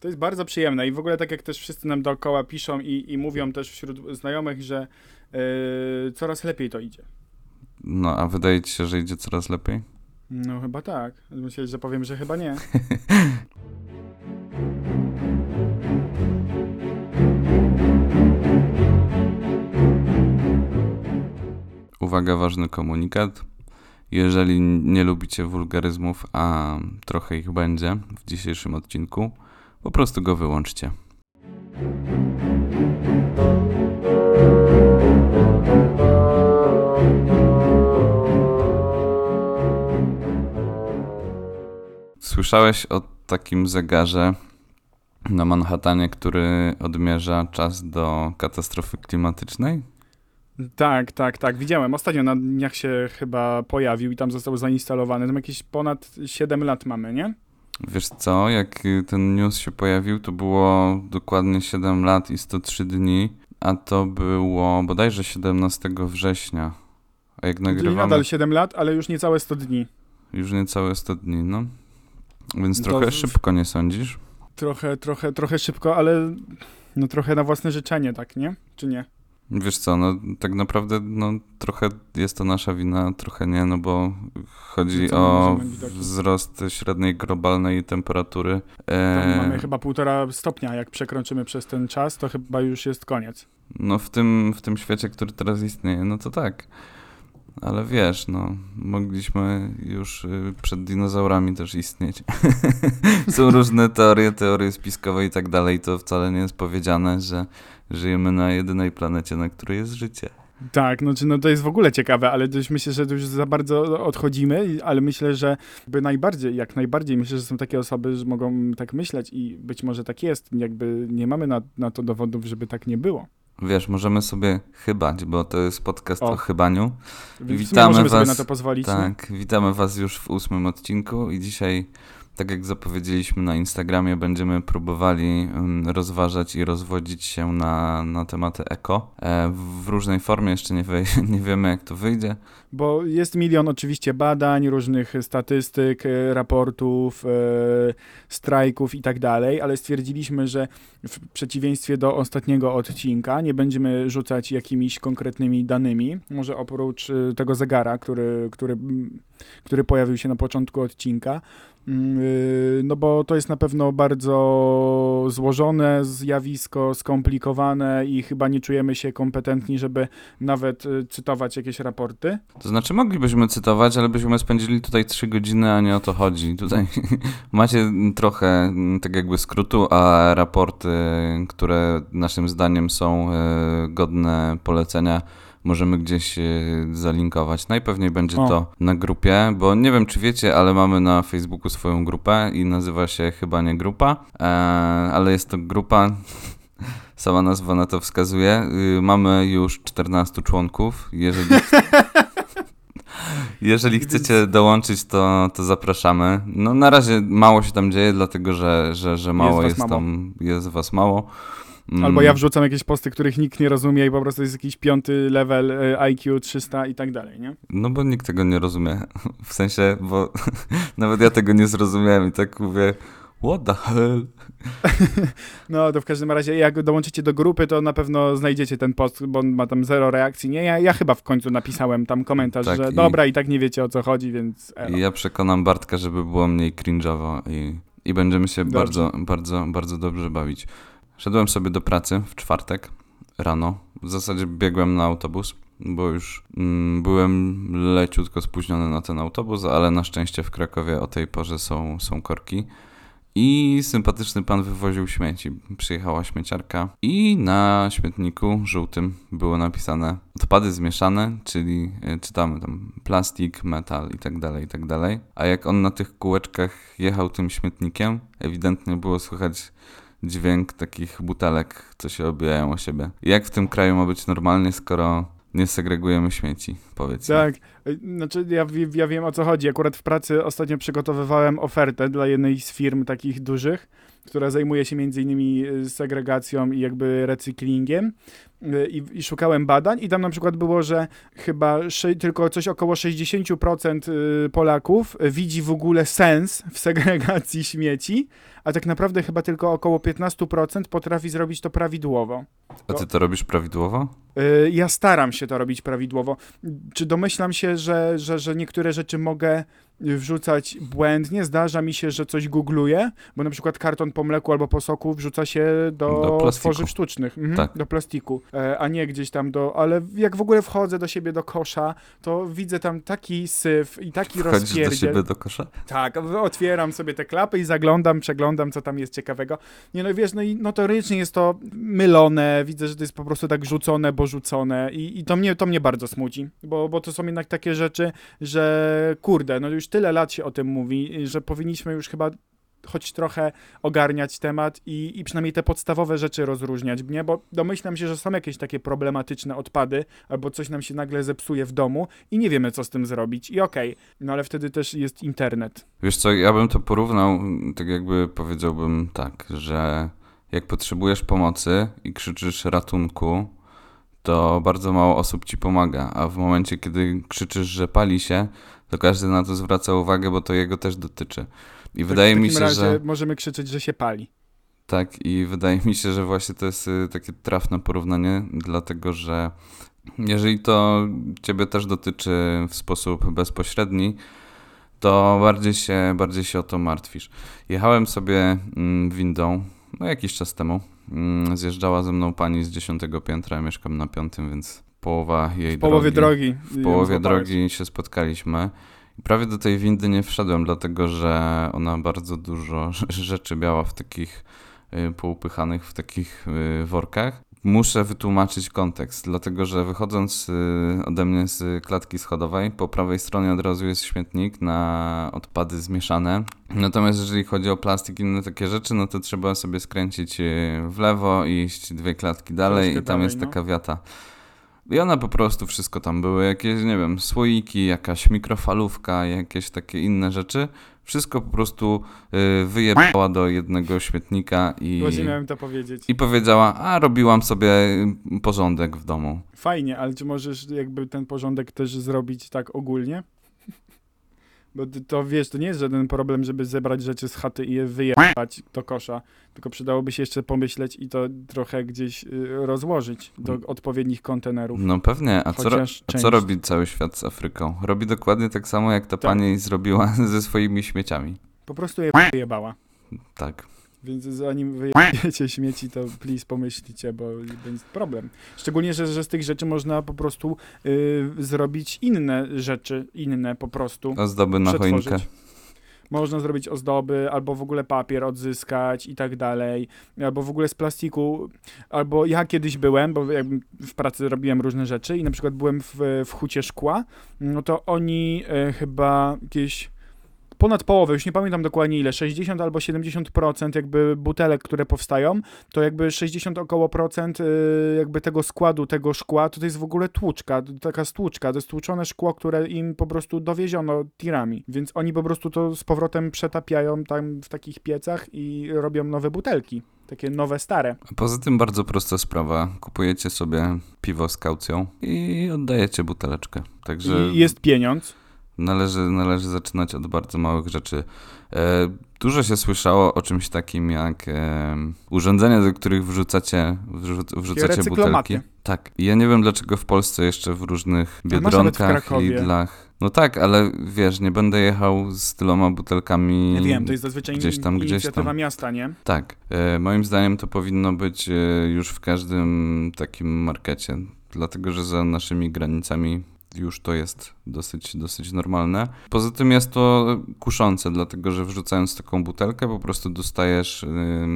To jest bardzo przyjemne i w ogóle tak jak też wszyscy nam dookoła piszą i, i mówią też wśród znajomych, że yy, coraz lepiej to idzie. No, a wydaje ci się, że idzie coraz lepiej? No chyba tak. Myślę, że powiem, że chyba nie. Uwaga, ważny komunikat. Jeżeli nie lubicie wulgaryzmów, a trochę ich będzie w dzisiejszym odcinku, po prostu go wyłączcie. Słyszałeś o takim zegarze na Manhattanie, który odmierza czas do katastrofy klimatycznej? Tak, tak, tak. Widziałem. Ostatnio na dniach się chyba pojawił i tam został zainstalowany. Tam jakieś ponad 7 lat mamy, nie? Wiesz co, jak y, ten news się pojawił, to było dokładnie 7 lat i 103 dni, a to było bodajże 17 września. A jak Czyli nagrywamy, nadal 7 lat, ale już niecałe 100 dni. już niecałe 100 dni, no. Więc To trochę w- szybko, nie sądzisz? Trochę, trochę, trochę szybko, ale no trochę na własne życzenie, tak, nie? Czy nie? Wiesz co, no tak naprawdę no, trochę jest to nasza wina, trochę nie, no bo chodzi o wzrost średniej globalnej temperatury. E, mamy chyba półtora stopnia. Jak przekroczymy przez ten czas, to chyba już jest koniec. No w tym, w tym świecie, który teraz istnieje, no to tak. Ale wiesz, no, mogliśmy już y, przed dinozaurami też istnieć. Są różne teorie, teorie spiskowe i tak dalej. To wcale nie jest powiedziane, że żyjemy na jedynej planecie, na której jest życie. Tak, no, no to jest w ogóle ciekawe, ale dość myślę, że już za bardzo odchodzimy, ale myślę, że by najbardziej, jak najbardziej, myślę, że są takie osoby, że mogą tak myśleć i być może tak jest, jakby nie mamy na, na to dowodów, żeby tak nie było. Wiesz, możemy sobie chybać, bo to jest podcast o, O. chybaniu. Witamy możemy sobie was- na to pozwolić. nie? Tak, witamy Was już w ósmym odcinku i dzisiaj, tak jak zapowiedzieliśmy na Instagramie, będziemy próbowali mm, rozważać i rozwodzić się na, na tematy eko. E, w różnej formie, jeszcze nie, wy, nie wiemy jak to wyjdzie. Bo jest milion oczywiście badań, różnych statystyk, e, raportów, e, strajków i tak dalej, ale stwierdziliśmy, że w przeciwieństwie do ostatniego odcinka nie będziemy rzucać jakimiś konkretnymi danymi. Może oprócz tego zegara, który, który, który pojawił się na początku odcinka. Mm, y, No bo to jest na pewno bardzo złożone zjawisko, skomplikowane i chyba nie czujemy się kompetentni, żeby nawet y, cytować jakieś raporty. To znaczy moglibyśmy cytować, ale byśmy spędzili tutaj trzy godziny, a nie o to chodzi. Tutaj macie trochę mm, tak jakby skrótu, a raporty, które naszym zdaniem są e, godne polecenia, możemy gdzieś e, zalinkować. Najpewniej będzie O. to na grupie, bo nie wiem czy wiecie, ale mamy na Facebooku swoją grupę i nazywa się chyba nie grupa, e, ale jest to grupa. Sama nazwa na to wskazuje. Y, Mamy już 14 członków. Jeżeli jeżeli chcecie dołączyć, to, to zapraszamy. No na razie mało się tam dzieje, dlatego że, że, że mało jest, mało. tam, jest was mało. Mm, Albo ja wrzucam jakieś posty, których nikt nie rozumie i po prostu jest jakiś piąty level y, IQ 300 i tak dalej, nie? No bo nikt tego nie rozumie. W sensie, bo nawet ja tego nie zrozumiałem i tak mówię, what the hell? No to w każdym razie jak dołączycie do grupy, to na pewno znajdziecie ten post, bo on ma tam zero reakcji. Nie, ja, ja chyba w końcu napisałem tam komentarz, Tak, że i- dobra i tak nie wiecie o co chodzi, więc elo. I ja przekonam Bartka, żeby było mniej cringe'owo i, i będziemy się Dobrze. bardzo, bardzo, bardzo dobrze bawić. Szedłem sobie do pracy w czwartek rano. W zasadzie biegłem na autobus, bo już mm, byłem leciutko spóźniony na ten autobus, ale na szczęście w Krakowie o tej porze są, są korki. I sympatyczny pan wywoził śmieci. Przyjechała śmieciarka i na śmietniku żółtym było napisane odpady zmieszane, czyli e, czytamy tam plastik, metal i tak dalej, i tak. A jak on na tych kółeczkach jechał tym śmietnikiem, ewidentnie było słychać dźwięk takich butelek, co się obijają o siebie. Jak w tym kraju ma być normalnie, skoro nie segregujemy śmieci? Mi. Tak, y, znaczy ja, ja wiem o co chodzi. Akurat w pracy ostatnio przygotowywałem ofertę dla jednej z firm takich dużych która zajmuje się między innymi y, segregacją i jakby recyklingiem. Y, I, I szukałem badań, i tam na przykład było, że chyba tylko coś około 60% y, Polaków widzi w ogóle sens w segregacji śmieci, a tak naprawdę chyba tylko około 15% potrafi zrobić to prawidłowo. A ty to robisz prawidłowo? Ja staram się to robić prawidłowo. Czy domyślam się, że, że, że niektóre rzeczy mogę wrzucać błędnie? Zdarza mi się, że coś googluję, bo na przykład karton po mleku albo po soku wrzuca się do, Do tworzyw sztucznych, mhm, Tak. do plastiku, e, a nie gdzieś tam do... Ale jak w ogóle wchodzę do siebie do kosza, to widzę tam taki syf i taki Wchodzisz do rozpierdziel. siebie do kosza? Tak, otwieram sobie te klapy i zaglądam, przeglądam, co tam jest ciekawego. Nie no, wiesz, no i notorycznie jest to mylone, widzę, że to jest po prostu tak rzucone, bo rzucone i, i to, mnie, to mnie bardzo smuci, bo, bo to są jednak takie rzeczy, że kurde, no już tyle lat się o tym mówi, że powinniśmy już chyba choć trochę ogarniać temat i, i przynajmniej te podstawowe rzeczy rozróżniać, nie? Bo domyślam się, że są jakieś takie problematyczne odpady, albo coś nam się nagle zepsuje w domu i nie wiemy, co z tym zrobić. I okej, no ale wtedy też jest internet. Wiesz co, ja bym to porównał, tak jakby powiedziałbym tak, że jak potrzebujesz pomocy i krzyczysz ratunku, to bardzo mało osób ci pomaga, a w momencie, kiedy krzyczysz, że pali się, to każdy na to zwraca uwagę, bo to jego też dotyczy. I wydaje w mi się, razie że możemy krzyczeć, że się pali. tak, i wydaje mi się, że właśnie to jest y, takie trafne porównanie, dlatego że jeżeli to ciebie też dotyczy w sposób bezpośredni, to bardziej się, bardziej się o to martwisz. Jechałem sobie mm, windą, no jakiś czas temu. Mm, Zjeżdżała ze mną pani z dziesiątego piętra, ja mieszkam na piątym, więc połowa jej W połowie drogi. w ją połowie drogi się spotkaliśmy. I prawie do tej windy nie wszedłem, dlatego że ona bardzo dużo rzeczy miała w takich y, poupychanych w takich y, workach. Muszę wytłumaczyć kontekst, dlatego że wychodząc y, ode mnie z klatki schodowej, po prawej stronie od razu jest śmietnik na odpady zmieszane. Natomiast jeżeli chodzi o plastik i inne takie rzeczy, no to trzeba sobie skręcić w lewo i iść dwie klatki dalej Troszkę i tam dalej, jest no. taka wiata. I ona po prostu wszystko tam były, jakieś, nie wiem, słoiki, jakaś mikrofalówka, jakieś takie inne rzeczy. Wszystko po prostu y, wyjebała do jednego śmietnika i, Właśnie miałem to powiedzieć. i powiedziała, a robiłam sobie y, porządek w domu. Fajnie, ale czy możesz jakby ten porządek też zrobić tak ogólnie? Bo to wiesz, to nie jest żaden problem, żeby zebrać rzeczy z chaty i je wyjechać do kosza, tylko przydałoby się jeszcze pomyśleć i to trochę gdzieś y, rozłożyć do odpowiednich kontenerów. No pewnie, a co, Chociaż a część. co robi cały świat z Afryką? Robi dokładnie tak samo, jak ta Tak. pani zrobiła ze swoimi śmieciami. Po prostu je wyjebała. Tak. Więc zanim wyjebiecie śmieci, to please pomyślcie, bo będzie problem. Szczególnie, że, że z tych rzeczy można po prostu y, zrobić inne rzeczy, inne po prostu. Ozdoby na choinkę. Można zrobić ozdoby, albo w ogóle papier odzyskać i tak dalej, albo w ogóle z plastiku, albo ja kiedyś byłem, bo jakby w pracy robiłem różne rzeczy i na przykład byłem w, w hucie szkła, no to oni e, chyba jakieś ponad połowę, już nie pamiętam dokładnie ile, 60 albo 70% jakby butelek, które powstają, to jakby 60 około procent y, jakby tego składu, tego szkła, to, to jest w ogóle tłuczka, taka stłuczka, to jest tłuczone szkło, które im po prostu dowieziono tirami, więc oni po prostu to z powrotem przetapiają tam w takich piecach i robią nowe butelki, takie nowe, stare. A Poza tym bardzo prosta sprawa. Kupujecie sobie piwo z kaucją i oddajecie buteleczkę. Także I jest pieniądz. Należy, należy zaczynać od bardzo małych rzeczy. E, dużo się słyszało o czymś takim jak e, urządzenia, do których wrzucacie, wrzu- wrzucacie butelki. Tak. Ja nie wiem dlaczego w Polsce jeszcze w różnych biedronkach. Lidlach. No tak, ale wiesz, nie będę jechał z tyloma butelkami. Ja wiem, to jest zazwyczaj gdzieś tam, gdzieś inicjatywa tam. miasta, nie? Tak. E, moim zdaniem to powinno być już w każdym takim markecie, dlatego że za naszymi granicami już to jest dosyć, dosyć normalne. Poza tym jest to kuszące, dlatego że wrzucając taką butelkę po prostu dostajesz,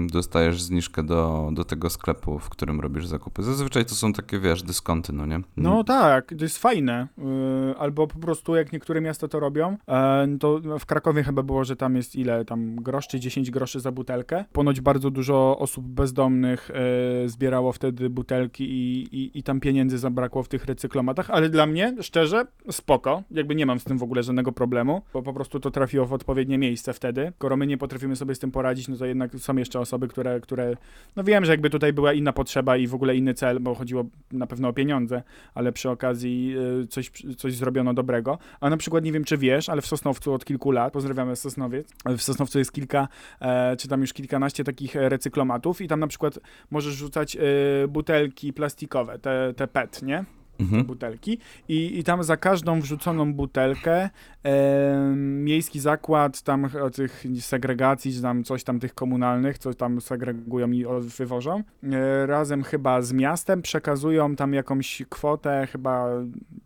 dostajesz zniżkę do, do tego sklepu, w którym robisz zakupy. Zazwyczaj to są takie, wiesz, dyskonty, no nie? No tak, to jest fajne. Yy, albo po prostu jak niektóre miasta to robią, e, to w Krakowie chyba było, że tam jest ile, tam grosz czy 10 groszy za butelkę. Ponoć bardzo dużo osób bezdomnych e, zbierało wtedy butelki i, i, i tam pieniędzy zabrakło w tych recyklomatach, ale dla mnie, szczerze, spoko. Spoko, jakby nie mam z tym w ogóle żadnego problemu, bo po prostu to trafiło w odpowiednie miejsce wtedy. Skoro my nie potrafimy sobie z tym poradzić, no to jednak są jeszcze osoby, które, które no wiem, że jakby tutaj była inna potrzeba i w ogóle inny cel, bo chodziło na pewno o pieniądze, ale przy okazji y, coś, coś zrobiono dobrego. A na przykład nie wiem, czy wiesz, ale w Sosnowcu od kilku lat, pozdrawiamy Sosnowiec, w Sosnowcu jest kilka, e, czy tam już kilkanaście takich e, recyklomatów i tam na przykład możesz rzucać e, butelki plastikowe, te, te PET, nie? Mhm. butelki i, i tam za każdą wrzuconą butelkę e, miejski zakład tam o tych segregacji, czy tam coś tam tych komunalnych, coś tam segregują i wywożą, e, razem chyba z miastem przekazują tam jakąś kwotę, chyba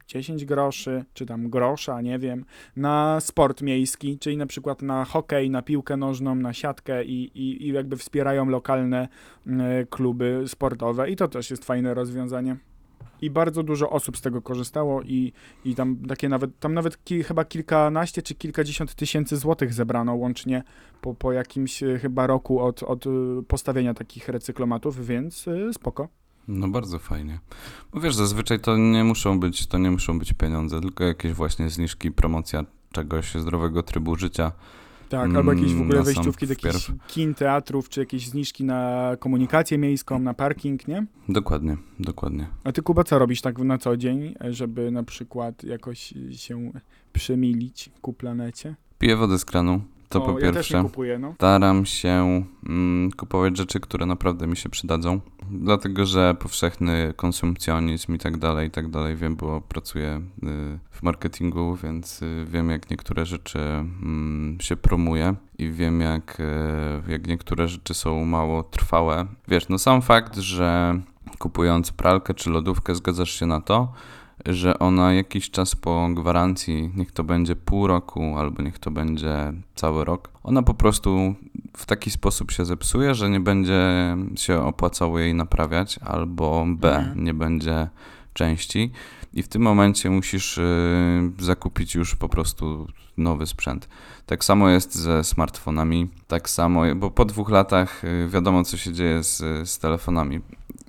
10 groszy, czy tam grosza, nie wiem, na sport miejski, czyli na przykład na hokej, na piłkę nożną, na siatkę i, i, i jakby wspierają lokalne e, kluby sportowe i to też jest fajne rozwiązanie. I bardzo dużo osób z tego korzystało i, i tam takie nawet, tam nawet ki, chyba kilkanaście czy kilkadziesiąt tysięcy złotych zebrano łącznie po, po jakimś e, chyba roku od, od e, postawienia takich recyklomatów, więc e, spoko. No bardzo fajnie. Bo wiesz, zazwyczaj to nie muszą być, to nie muszą być pieniądze, tylko jakieś właśnie zniżki, promocja czegoś zdrowego trybu życia. Tak, albo jakieś w ogóle Mm, wejściówki do jakichś kin, teatrów, czy jakieś zniżki na komunikację miejską, na parking, nie? Dokładnie, dokładnie. A ty, Kuba, co robisz tak na co dzień, żeby na przykład jakoś się przemilić ku planecie? Piję wodę z kranu, to po ja pierwsze. kupuję, no. Staram się mm, kupować rzeczy, które naprawdę mi się przydadzą, dlatego że powszechny konsumpcjonizm i tak dalej, i tak dalej, wiem, bo pracuję y, w marketingu, więc y, wiem, jak niektóre rzeczy mm, się promuje i wiem, jak, y, jak niektóre rzeczy są mało trwałe. Wiesz, no sam fakt, że kupując pralkę czy lodówkę zgadzasz się na to, że ona jakiś czas po gwarancji, niech to będzie pół roku albo niech to będzie cały rok, ona po prostu w taki sposób się zepsuje, że nie będzie się opłacało jej naprawiać, albo B, Mhm. nie będzie części. I w tym momencie musisz y, zakupić już po prostu nowy sprzęt. Tak samo jest ze smartfonami, tak samo, bo po dwóch latach y, wiadomo, co się dzieje z, z telefonami.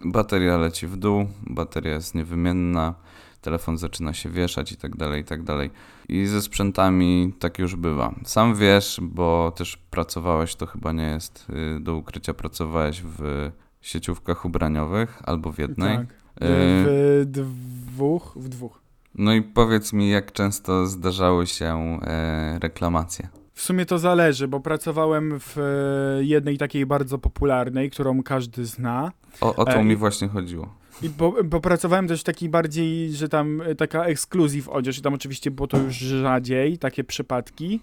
Bateria leci w dół, bateria jest niewymienna, telefon zaczyna się wieszać i tak dalej, i tak dalej. I ze sprzętami tak już bywa. Sam wiesz, bo też pracowałeś, to chyba nie jest y, do ukrycia, pracowałeś w sieciówkach ubraniowych albo w jednej. Tak. Y, W dwóch, w dwóch. No i powiedz mi, jak często zdarzały się e, reklamacje? W sumie to zależy, bo pracowałem w e, jednej takiej bardzo popularnej, którą każdy zna. O, o to E, mi właśnie chodziło. I bo, bo pracowałem też w takiej bardziej, że tam e, taka ekskluzyw odzież i tam oczywiście było to już rzadziej, takie przypadki.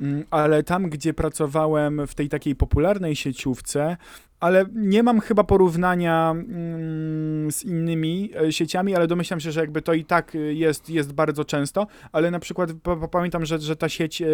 Mm, Ale tam, gdzie pracowałem w tej takiej popularnej sieciówce, ale nie mam chyba porównania mm, z innymi e, sieciami, ale domyślam się, że jakby to i tak e, jest, jest bardzo często, ale na przykład pa- pa- pamiętam, że, że ta sieć e,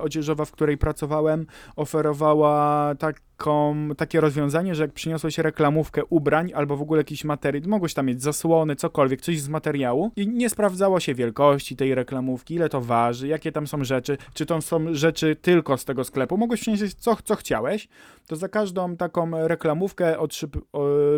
odzieżowa, w której pracowałem, oferowała taką, takie rozwiązanie, że jak przyniosłeś reklamówkę ubrań albo w ogóle jakiś materiał, mogłeś tam mieć zasłony, cokolwiek, coś z materiału i nie sprawdzało się wielkości tej reklamówki, ile to waży, jakie tam są rzeczy, czy to są rzeczy tylko z tego sklepu, mogłeś przynieść co, co chciałeś, to za każdą taką reklamówkę otrzyp,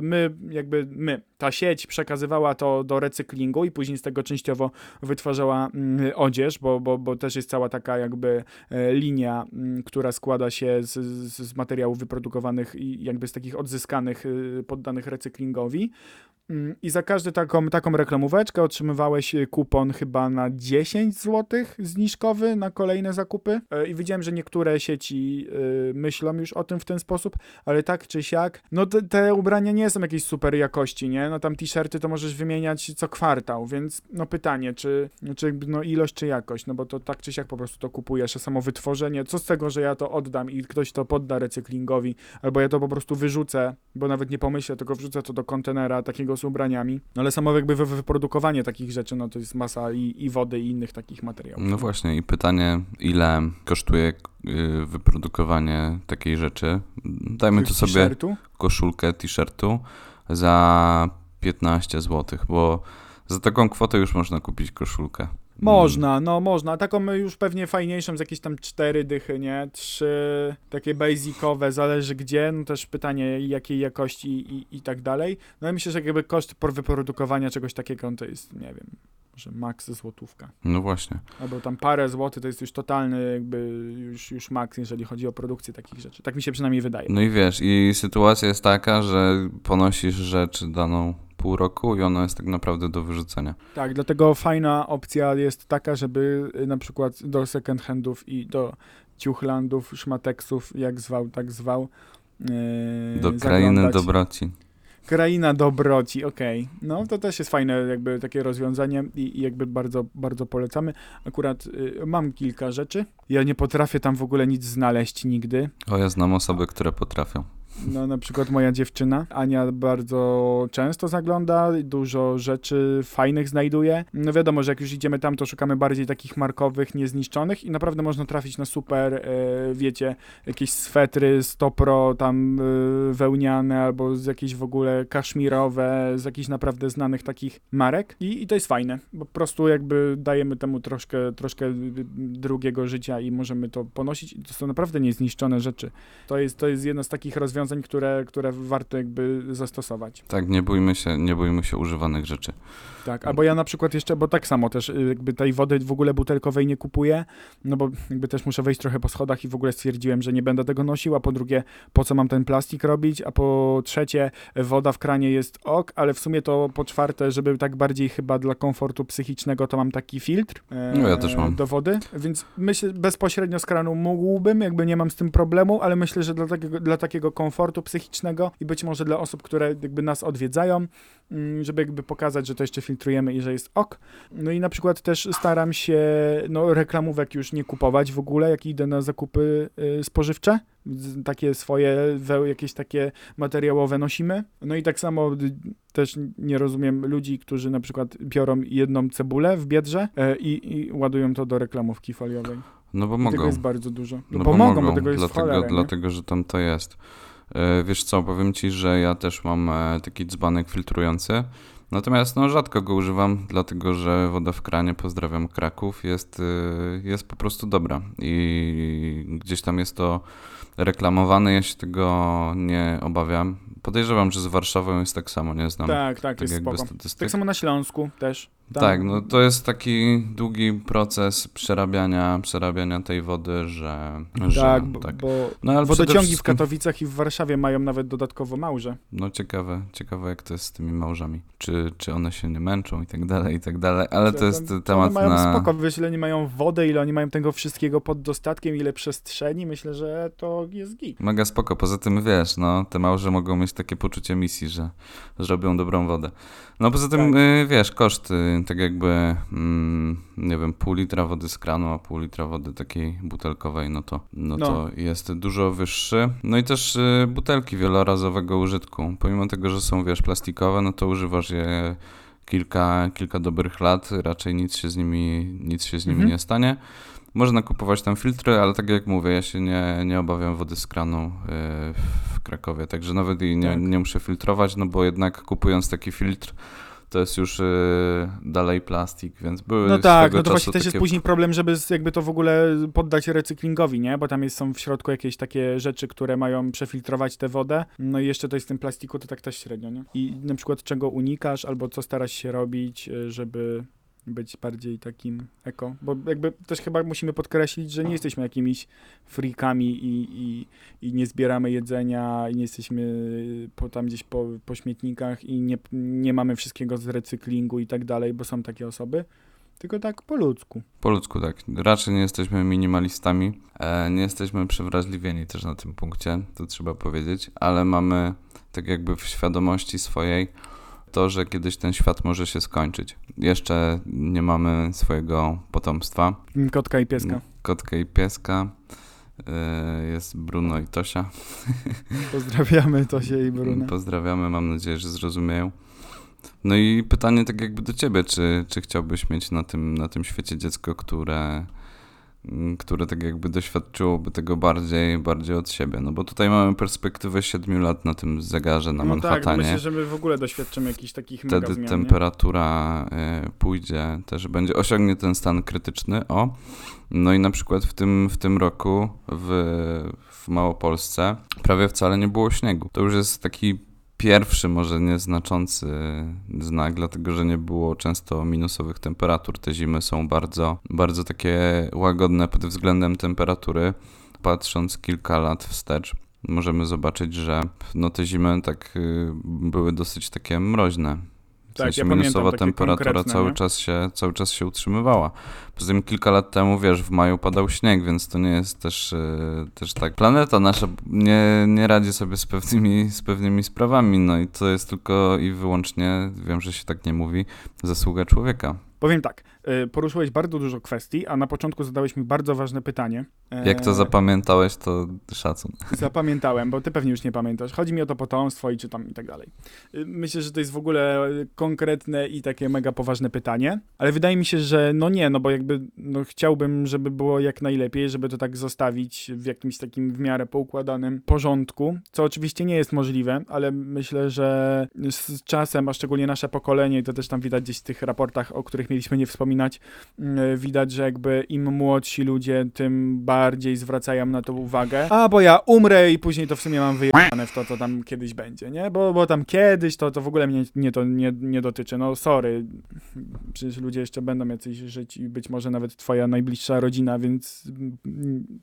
my, jakby my, ta sieć przekazywała to do recyklingu i później z tego częściowo wytwarzała mm, odzież, bo, bo, bo też jest cała taka jakby e, linia, mm, która składa się z, z, materiałów wyprodukowanych i jakby z takich odzyskanych, y, poddanych recyklingowi. Mm, I za każdą taką, taką reklamóweczkę otrzymywałeś y, kupon chyba na 10 zł zniżkowy na kolejne zakupy. E, I widziałem, że niektóre sieci y, myślą już o tym w ten sposób, ale tak czy siak, no te, te ubrania nie są jakiejś super jakości, nie? No tam t-shirty to możesz wymieniać co kwartał, więc no pytanie, czy, czy no ilość czy jakość, no bo to tak czy siak po prostu to kupujesz, a samo wytworzenie, co z tego, że ja to oddam i ktoś to podda recyklingowi, albo ja to po prostu wyrzucę, bo nawet nie pomyślę, tylko wrzucę to do kontenera takiego z ubraniami, no ale samo jakby wy- wyprodukowanie takich rzeczy, no to jest masa i, i wody i innych takich materiałów. No właśnie, i pytanie, ile kosztuje y, wyprodukowanie takiej rzeczy? Dajmy to sobie koszulkę t-shirtu za 15 zł, bo za taką kwotę już można kupić koszulkę. Można, no można. Taką już pewnie fajniejszą z jakieś tam cztery dychy, nie? Trzy takie basicowe, zależy gdzie, no też pytanie jakiej jakości i, i tak dalej. No i myślę, że jakby koszt wyprodukowania czegoś takiego to jest, nie wiem, może maks złotówka. No właśnie. Albo tam parę złotych to jest już totalny jakby już, już maks, jeżeli chodzi o produkcję takich rzeczy. Tak mi się przynajmniej wydaje. No i wiesz, i sytuacja jest taka, że ponosisz rzecz daną pół roku i ona jest tak naprawdę do wyrzucenia. Tak, dlatego fajna opcja jest taka, żeby y, na przykład do second handów i do ciuchlandów, szmateksów, jak zwał, tak zwał. Yy, Do krainy zaglądać. dobroci. Kraina dobroci, okej. No to też jest fajne jakby takie rozwiązanie i, i jakby bardzo, bardzo polecamy. Akurat y, mam kilka rzeczy. Ja nie potrafię tam w ogóle nic znaleźć nigdy. O, ja znam osoby, które potrafią. No na przykład moja dziewczyna, Ania bardzo często zagląda, dużo rzeczy fajnych znajduje. No wiadomo, że jak już idziemy tam, to szukamy bardziej takich markowych, niezniszczonych i naprawdę można trafić na super, e, wiecie, jakieś swetry stopro tam e, wełniane albo z jakieś w ogóle kaszmirowe, z jakichś naprawdę znanych takich marek I, i to jest fajne, po prostu jakby dajemy temu troszkę, troszkę drugiego życia i możemy to ponosić. To są naprawdę niezniszczone rzeczy. To jest, to jest jedno z takich rozwiązań, które, które warto jakby zastosować. Tak, nie bójmy się, nie bójmy się używanych rzeczy. Tak, albo ja na przykład jeszcze, bo tak samo też y, jakby tej wody w ogóle butelkowej nie kupuję, no bo jakby też muszę wejść trochę po schodach i w ogóle stwierdziłem, że nie będę tego nosił, a po drugie, po co mam ten plastik robić, a po trzecie, woda w kranie jest ok, ale w sumie to po czwarte, żeby tak bardziej chyba dla komfortu psychicznego, to mam taki filtr e, No ja też mam. do wody, więc myślę, bezpośrednio z kranu mógłbym, jakby nie mam z tym problemu, ale myślę, że dla takiego, dla takiego komfortu psychicznego i być może dla osób, które jakby nas odwiedzają, mm, żeby jakby pokazać, że to jeszcze filtrujemy i że jest ok. No i na przykład też staram się no, reklamówek już nie kupować w ogóle, jak idę na zakupy y, spożywcze. Takie swoje, jakieś takie materiałowe nosimy. No i tak samo y, też nie rozumiem ludzi, którzy na przykład biorą jedną cebulę w biedrze e, i, i ładują to do reklamówki foliowej. No bo I Tego mogą. jest bardzo dużo. No, No bo mogą, bo tego jest dlatego, dlatego, że tam to jest. E, Wiesz co, powiem ci, że ja też mam e, taki dzbanek filtrujący. Natomiast no, rzadko go używam, dlatego że woda w kranie, pozdrawiam Kraków, jest, e, jest po prostu dobra. I gdzieś tam jest to reklamowane, ja się tego nie obawiam. Podejrzewam, że z Warszawą jest tak samo, nie znam Tak, tak, tak jest spoko. statystyk. Tak samo na Śląsku też. Tam- Tak, no to jest taki długi proces przerabiania, przerabiania tej wody, że... że Tak, bo, tak. bo No, wodociągi w Katowicach i w Warszawie mają nawet dodatkowo małże. No ciekawe, ciekawe jak to jest z tymi małżami. Czy, czy one się nie męczą i tak dalej, i tak dalej, ale to jest One temat mają na... spoko, wiesz, ile oni mają wody, ile oni mają tego wszystkiego pod dostatkiem, ile przestrzeni, myślę, że to jest git. Mega spoko, poza tym wiesz, no, te małże mogą mieć takie poczucie misji, że zrobią dobrą wodę. No poza tym, Tak. y, wiesz, koszt, y, tak jakby, mm, nie wiem, pół litra wody z kranu, a pół litra wody takiej butelkowej, no to, no, No. to jest dużo wyższy. No i też y, butelki wielorazowego użytku, pomimo tego, że są, wiesz, plastikowe, no to używasz je kilka, kilka dobrych lat, raczej nic się z nimi, nic się z nimi Mhm. nie stanie. Można kupować tam filtry, ale tak jak mówię, ja się nie, nie obawiam wody z kranu y, w Krakowie, także nawet jej nie, Tak. nie muszę filtrować, no bo jednak kupując taki filtr, to jest już y, dalej plastik, więc były No tak, no to właśnie też takie... jest później problem, żeby jakby to w ogóle poddać recyklingowi, nie? Bo tam jest, są w środku jakieś takie rzeczy, które mają przefiltrować tę wodę. No i jeszcze to jest w tym plastiku, to tak też średnio, nie? I na przykład czego unikasz, albo co starasz się robić, y, żeby być bardziej takim eko. Bo jakby też chyba musimy podkreślić, że nie jesteśmy jakimiś freakami i, i, i nie zbieramy jedzenia i nie jesteśmy po, tam gdzieś po, po śmietnikach i nie, nie mamy wszystkiego z recyklingu i tak dalej, bo są takie osoby. Tylko tak po ludzku. Po ludzku, tak. Raczej nie jesteśmy minimalistami, e, nie jesteśmy przewrażliwieni też na tym punkcie, to trzeba powiedzieć, ale mamy tak jakby w świadomości swojej to, że kiedyś ten świat może się skończyć. Jeszcze nie mamy swojego potomstwa, Kotka i pieska. kotka i pieska, e, jest Bruno i Tosia. Pozdrawiamy Tosię i Brunę. Pozdrawiamy, mam nadzieję, że zrozumieją. No i pytanie tak jakby do ciebie, czy, czy chciałbyś mieć na tym, na tym świecie dziecko, które, które tak jakby doświadczyłoby tego bardziej, bardziej od siebie. No bo tutaj mamy perspektywę 7 lat na tym zegarze na no tak, Manhattanie. myślę, że my w ogóle doświadczymy jakichś takich mega Wtedy zmian, nie? temperatura y, pójdzie, też będzie, osiągnie ten stan krytyczny. O, no i na przykład w tym, w tym roku w, w Małopolsce prawie wcale nie było śniegu. To już jest taki pierwszy, może nieznaczący znak, dlatego że nie było często minusowych temperatur. Te zimy są bardzo, bardzo takie łagodne pod względem temperatury. Patrząc kilka lat wstecz, możemy zobaczyć, że no te zimy tak y, były dosyć takie mroźne. W Tak, sensie ja minusowa temperatura cały nie? czas, się, cały czas się utrzymywała. Poza tym kilka lat temu, wiesz, w maju padał śnieg, więc to nie jest też, e, też tak. Planeta nasza nie, nie radzi sobie z pewnymi, z pewnymi sprawami, no i to jest tylko i wyłącznie, wiem, że się tak nie mówi, zasługa człowieka. Powiem tak, poruszyłeś bardzo dużo kwestii, a na początku zadałeś mi bardzo ważne pytanie. Jak to E, zapamiętałeś, to szacun. Zapamiętałem, bo ty pewnie już nie pamiętasz. Chodzi mi o to potomstwo i czy tam i tak dalej. Y, Myślę, że to jest w ogóle konkretne i takie mega poważne pytanie, ale wydaje mi się, że no nie, no bo jakby no chciałbym, żeby było jak najlepiej, żeby to tak zostawić w jakimś takim w miarę poukładanym porządku, co oczywiście nie jest możliwe, ale myślę, że z czasem, a szczególnie nasze pokolenie, i to też tam widać gdzieś w tych raportach, o których mieliśmy nie wspominać, y, widać, że jakby im młodsi ludzie, tym bardziej zwracają na to uwagę. A, bo ja umrę i później to w sumie mam wyjechane w to, co tam kiedyś będzie, nie? Bo, bo tam kiedyś to, to w ogóle mnie nie, to nie, nie dotyczy. No sorry, przecież ludzie jeszcze będą jacyś żyć i być może nawet twoja najbliższa rodzina, więc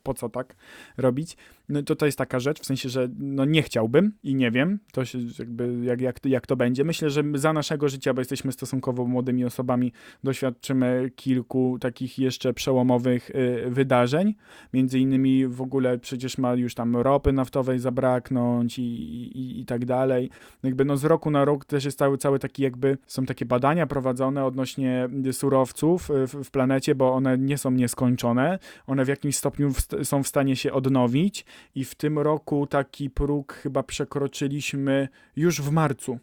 po co tak robić? No to to jest taka rzecz, w sensie, że no nie chciałbym i nie wiem, to się jakby jak, jak, jak to będzie. Myślę, że za naszego życia, bo jesteśmy stosunkowo młodymi osobami, doświadczymy kilku takich jeszcze przełomowych y, wydarzeń. Między innymi w ogóle przecież ma już tam ropy naftowej zabraknąć i, i, i tak dalej. Jakby no z roku na rok też jest cały, cały taki jakby, są takie badania prowadzone odnośnie surowców y, w, w planecie, bo one nie są nieskończone. One w jakimś stopniu w, są w stanie się odnowić i w tym roku taki próg chyba przekroczyliśmy już w marcu.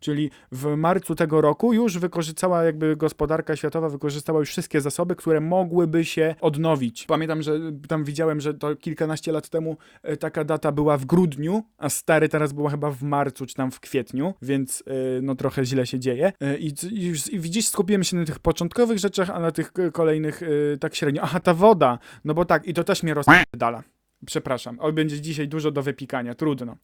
Czyli w marcu tego roku już wykorzystała jakby gospodarka światowa, wykorzystała już wszystkie zasoby, które mogłyby się odnowić. Pamiętam, że tam widziałem, że to kilkanaście lat temu e, taka data była w grudniu, a stary teraz była chyba w marcu czy tam w kwietniu, więc e, no trochę źle się dzieje. E, I, i, i widzisz, skupiłem się na tych początkowych rzeczach, a na tych kolejnych tak średnio. Aha, ta woda, no bo tak, i to też mnie rozpierdala. Przepraszam, oj, będzie dzisiaj dużo do wypikania, trudno.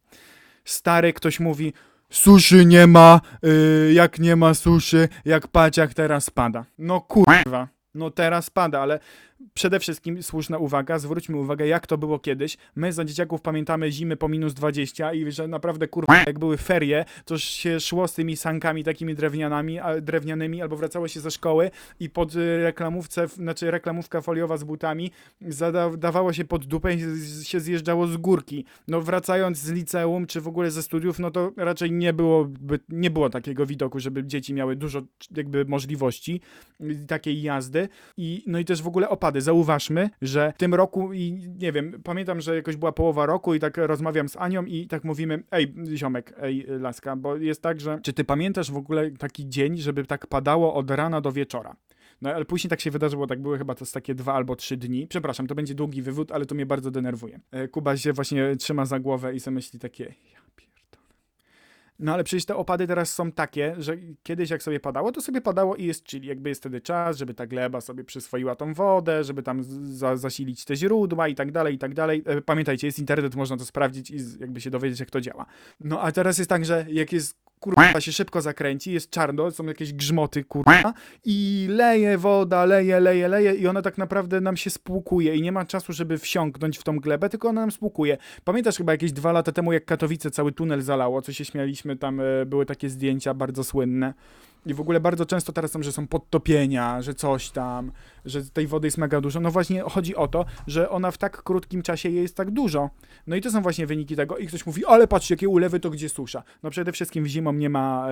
Stary ktoś mówi, suszy nie ma, yy, jak nie ma suszy, jak paciak teraz pada. No kurwa, no teraz pada, ale przede wszystkim słuszna uwaga, zwróćmy uwagę jak to było kiedyś. My za dzieciaków pamiętamy zimy po minus 20 i że naprawdę kurwa jak były ferie, to się szło z tymi sankami takimi drewnianymi, a, drewnianymi albo wracało się ze szkoły i pod y, reklamówce, znaczy reklamówka foliowa z butami zada, dawało się pod dupę i się zjeżdżało z górki. No wracając z liceum, czy w ogóle ze studiów, no to raczej nie było, nie było takiego widoku, żeby dzieci miały dużo jakby możliwości y, takiej jazdy. I, no i też w ogóle opady. Zauważmy, że w tym roku i nie wiem, pamiętam, że jakoś była połowa roku i tak rozmawiam z Anią i tak mówimy, ej ziomek, ej laska, bo jest tak, że czy ty pamiętasz w ogóle taki dzień, żeby tak padało od rana do wieczora? No ale później tak się wydarzyło, tak były chyba to takie dwa albo trzy dni. Przepraszam, to będzie długi wywód, ale to mnie bardzo denerwuje. E, Kuba się właśnie trzyma za głowę i sobie myśli takie, ja pierdolę. No ale przecież te opady teraz są takie, że kiedyś jak sobie padało, to sobie padało i jest chill. Jakby jest wtedy czas, żeby ta gleba sobie przyswoiła tą wodę, żeby tam za, zasilić te źródła i tak dalej, i tak dalej. E, Pamiętajcie, jest internet, można to sprawdzić i jakby się dowiedzieć, jak to działa. No a teraz jest tak, że jak jest kurwa się szybko zakręci, jest czarno, są jakieś grzmoty kurwa i leje woda, leje, leje, leje i ona tak naprawdę nam się spłukuje i nie ma czasu, żeby wsiąknąć w tą glebę, tylko ona nam spłukuje. Pamiętasz chyba jakieś dwa lata temu, jak Katowice cały tunel zalało, co się śmialiśmy, tam e, były takie zdjęcia bardzo słynne. I w ogóle bardzo często teraz są, że są podtopienia, że coś tam, że tej wody jest mega dużo. No właśnie chodzi o to, że ona w tak krótkim czasie jest tak dużo. No i to są właśnie wyniki tego. I ktoś mówi, ale patrz, jakie ulewy, to gdzie susza. No przede wszystkim zimą nie ma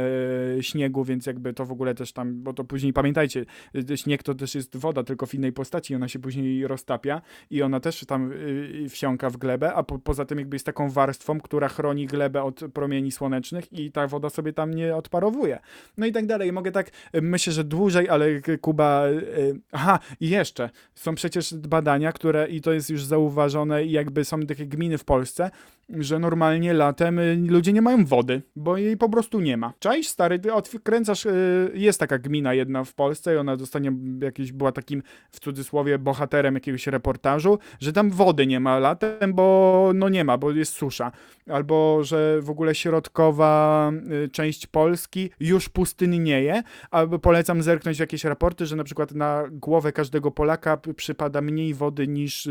e, śniegu, więc jakby to w ogóle też tam, bo to później pamiętajcie, e, śnieg to też jest woda, tylko w innej postaci, ona się później roztapia i ona też tam y, wsiąka w glebę, a po, poza tym jakby jest taką warstwą, która chroni glebę od promieni słonecznych i ta woda sobie tam nie odparowuje. No i tak dalej. Mogę tak, y, myślę, że dłużej, ale Kuba, y, aha, i jeszcze są przecież badania, które i to jest już zauważone i jakby są takie gminy w Polsce, że normalnie latem y, ludzie nie mają wody, bo jej po prostu nie ma. Cześć, stary, ty odkręcasz, y, jest taka gmina jedna w Polsce i ona dostanie jakieś, była takim w cudzysłowie bohaterem jakiegoś reportażu, że tam wody nie ma latem, bo no nie ma, bo jest susza. Albo, że w ogóle środkowa y, część Polski już pustynnieje, albo polecam zerknąć jakieś raporty, że na przykład na głowę każdego Polaka przypada mniej wody niż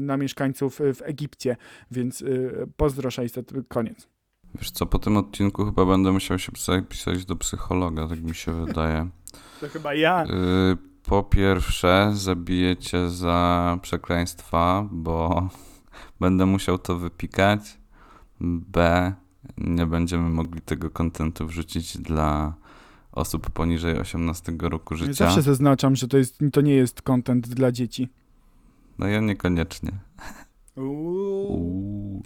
na mieszkańców y, w Egipcie, więc y, pozdro 600, koniec. Wiesz co, po tym odcinku chyba będę musiał się zapisać do psychologa, tak mi się wydaje. To chyba ja. Y, po pierwsze, zabijecie za przekleństwa, bo będę musiał to wypikać. B, nie będziemy mogli tego kontentu wrzucić dla osób poniżej 18 roku życia. Zawsze zaznaczam, że to, jest, to nie jest content dla dzieci. No ja niekoniecznie. Uuu. Uuu.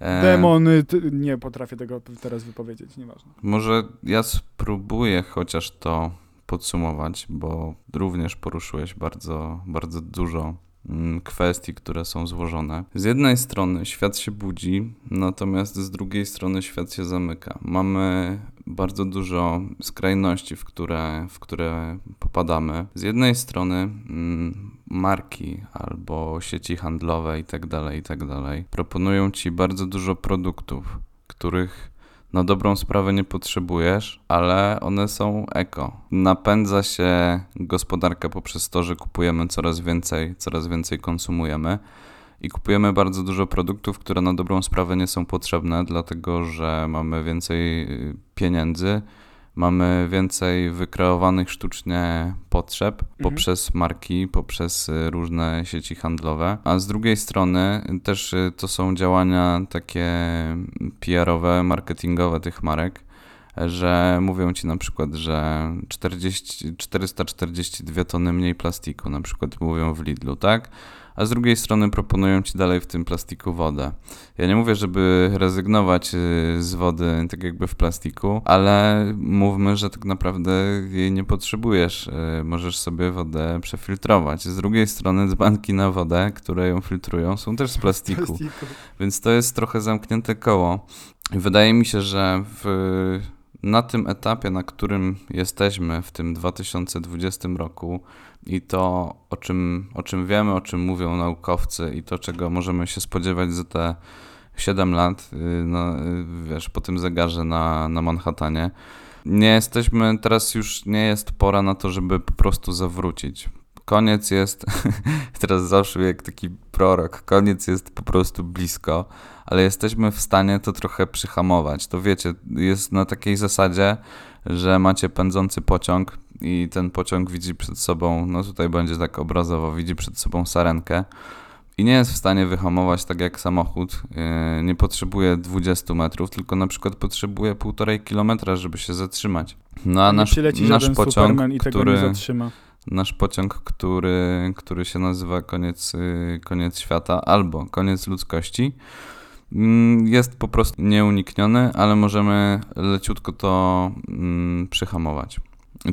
E, Demony, nie potrafię tego teraz wypowiedzieć, nieważne. Może ja spróbuję chociaż to podsumować, bo również poruszyłeś bardzo, bardzo dużo mm, kwestii, które są złożone. Z jednej strony świat się budzi, natomiast z drugiej strony świat się zamyka. Mamy bardzo dużo skrajności, w które, w które popadamy. Z jednej strony mm, marki albo sieci handlowe i tak dalej, i tak proponują ci bardzo dużo produktów, których na dobrą sprawę nie potrzebujesz, ale one są eko. Napędza się gospodarka poprzez to, że kupujemy coraz więcej, coraz więcej konsumujemy i kupujemy bardzo dużo produktów, które na dobrą sprawę nie są potrzebne, dlatego że mamy więcej y, pieniędzy, mamy więcej wykreowanych sztucznie potrzeb poprzez marki, poprzez y, różne sieci handlowe, a z drugiej strony też y, to są działania takie PR-owe, marketingowe tych marek, że mówią ci na przykład, że 40, 442 tony mniej plastiku, na przykład mówią w Lidlu, tak? A z drugiej strony proponują ci dalej w tym plastiku wodę. Ja nie mówię, żeby rezygnować y, z wody tak jakby w plastiku, ale mówmy, że tak naprawdę jej nie potrzebujesz. Y, Możesz sobie wodę przefiltrować. Z drugiej strony dzbanki na wodę, które ją filtrują, są też z plastiku. Plastiku. Więc to jest trochę zamknięte koło. Wydaje mi się, że w, na tym etapie, na którym jesteśmy w tym 2020 roku i to, o czym, o czym wiemy, o czym mówią naukowcy i to, czego możemy się spodziewać za te 7 lat, y, no, y, wiesz, po tym zegarze na, na Manhattanie, nie jesteśmy, teraz już nie jest pora na to, żeby po prostu zawrócić. Koniec jest, teraz zawsze jak taki prorok, koniec jest po prostu blisko, ale jesteśmy w stanie to trochę przyhamować. To wiecie, jest na takiej zasadzie, że macie pędzący pociąg i ten pociąg widzi przed sobą, no tutaj będzie tak obrazowo, widzi przed sobą sarenkę i nie jest w stanie wyhamować tak jak samochód. Yy, Nie potrzebuje 20 metrów, tylko na przykład potrzebuje półtorej kilometra, żeby się zatrzymać. No a nasz, nasz pociąg, który, nie zatrzyma. nasz pociąg, który, który się nazywa koniec, y, koniec świata albo koniec ludzkości, jest po prostu nieunikniony, ale możemy leciutko to mm, przyhamować.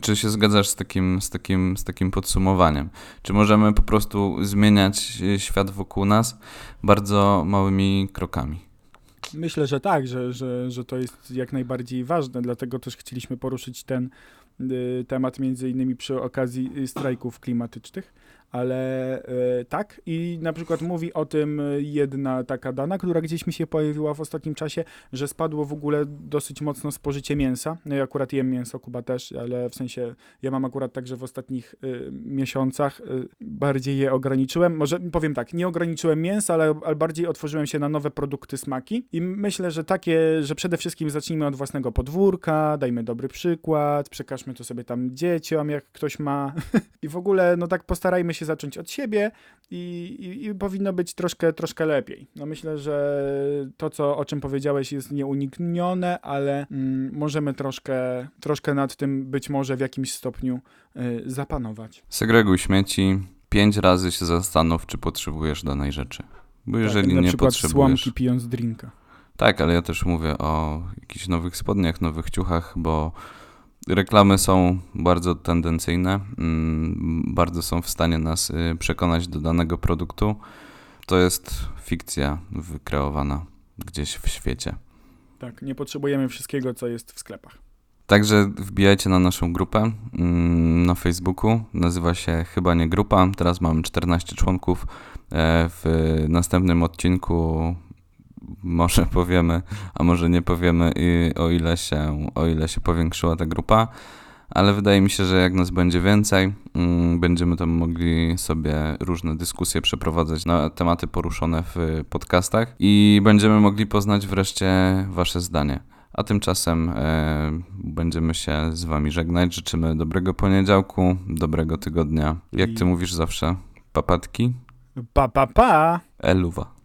Czy się zgadzasz z takim, z, takim, z takim podsumowaniem? Czy możemy po prostu zmieniać y, świat wokół nas bardzo małymi krokami? Myślę, że tak, że, że, że to jest jak najbardziej ważne, dlatego też chcieliśmy poruszyć ten y, temat między innymi przy okazji y, strajków klimatycznych, ale y, tak i na przykład mówi o tym jedna taka dana, która gdzieś mi się pojawiła w ostatnim czasie, że spadło w ogóle dosyć mocno spożycie mięsa. No ja akurat jem mięso, Kuba też, ale w sensie ja mam akurat tak, że w ostatnich y, miesiącach y, bardziej je ograniczyłem. Może powiem tak, nie ograniczyłem mięsa, ale, ale bardziej otworzyłem się na nowe produkty smaki i myślę, że takie, że przede wszystkim zacznijmy od własnego podwórka, dajmy dobry przykład, przekażmy to sobie tam dzieciom, jak ktoś ma i w ogóle no tak postarajmy się zacząć od siebie i, i, i powinno być troszkę, troszkę lepiej. No myślę, że to, co, o czym powiedziałeś jest nieuniknione, ale mm, możemy troszkę, troszkę nad tym być może w jakimś stopniu y, zapanować. Segreguj śmieci, pięć razy się zastanów, czy potrzebujesz danej rzeczy. Bo jeżeli tak, na nie przykład potrzebujesz... słomki pijąc drinka. Tak, ale ja też mówię o jakichś nowych spodniach, nowych ciuchach, bo Reklamy są bardzo tendencyjne, mm, bardzo są w stanie nas y, przekonać do danego produktu. To jest fikcja wykreowana gdzieś w świecie. Tak, nie potrzebujemy wszystkiego, co jest w sklepach. Także wbijajcie na naszą grupę mm, na Facebooku. Nazywa się Chyba nie grupa. Teraz mamy 14 członków. E, W następnym odcinku może powiemy, a może nie powiemy, i o ile się, o ile się powiększyła ta grupa. Ale wydaje mi się, że jak nas będzie więcej, mm, będziemy tam mogli sobie różne dyskusje przeprowadzać na tematy poruszone w podcastach i będziemy mogli poznać wreszcie Wasze zdanie. A tymczasem e, będziemy się z Wami żegnać. Życzymy dobrego poniedziałku, dobrego tygodnia. Jak Ty mówisz zawsze, papatki, Pa, pa, pa! eluwa.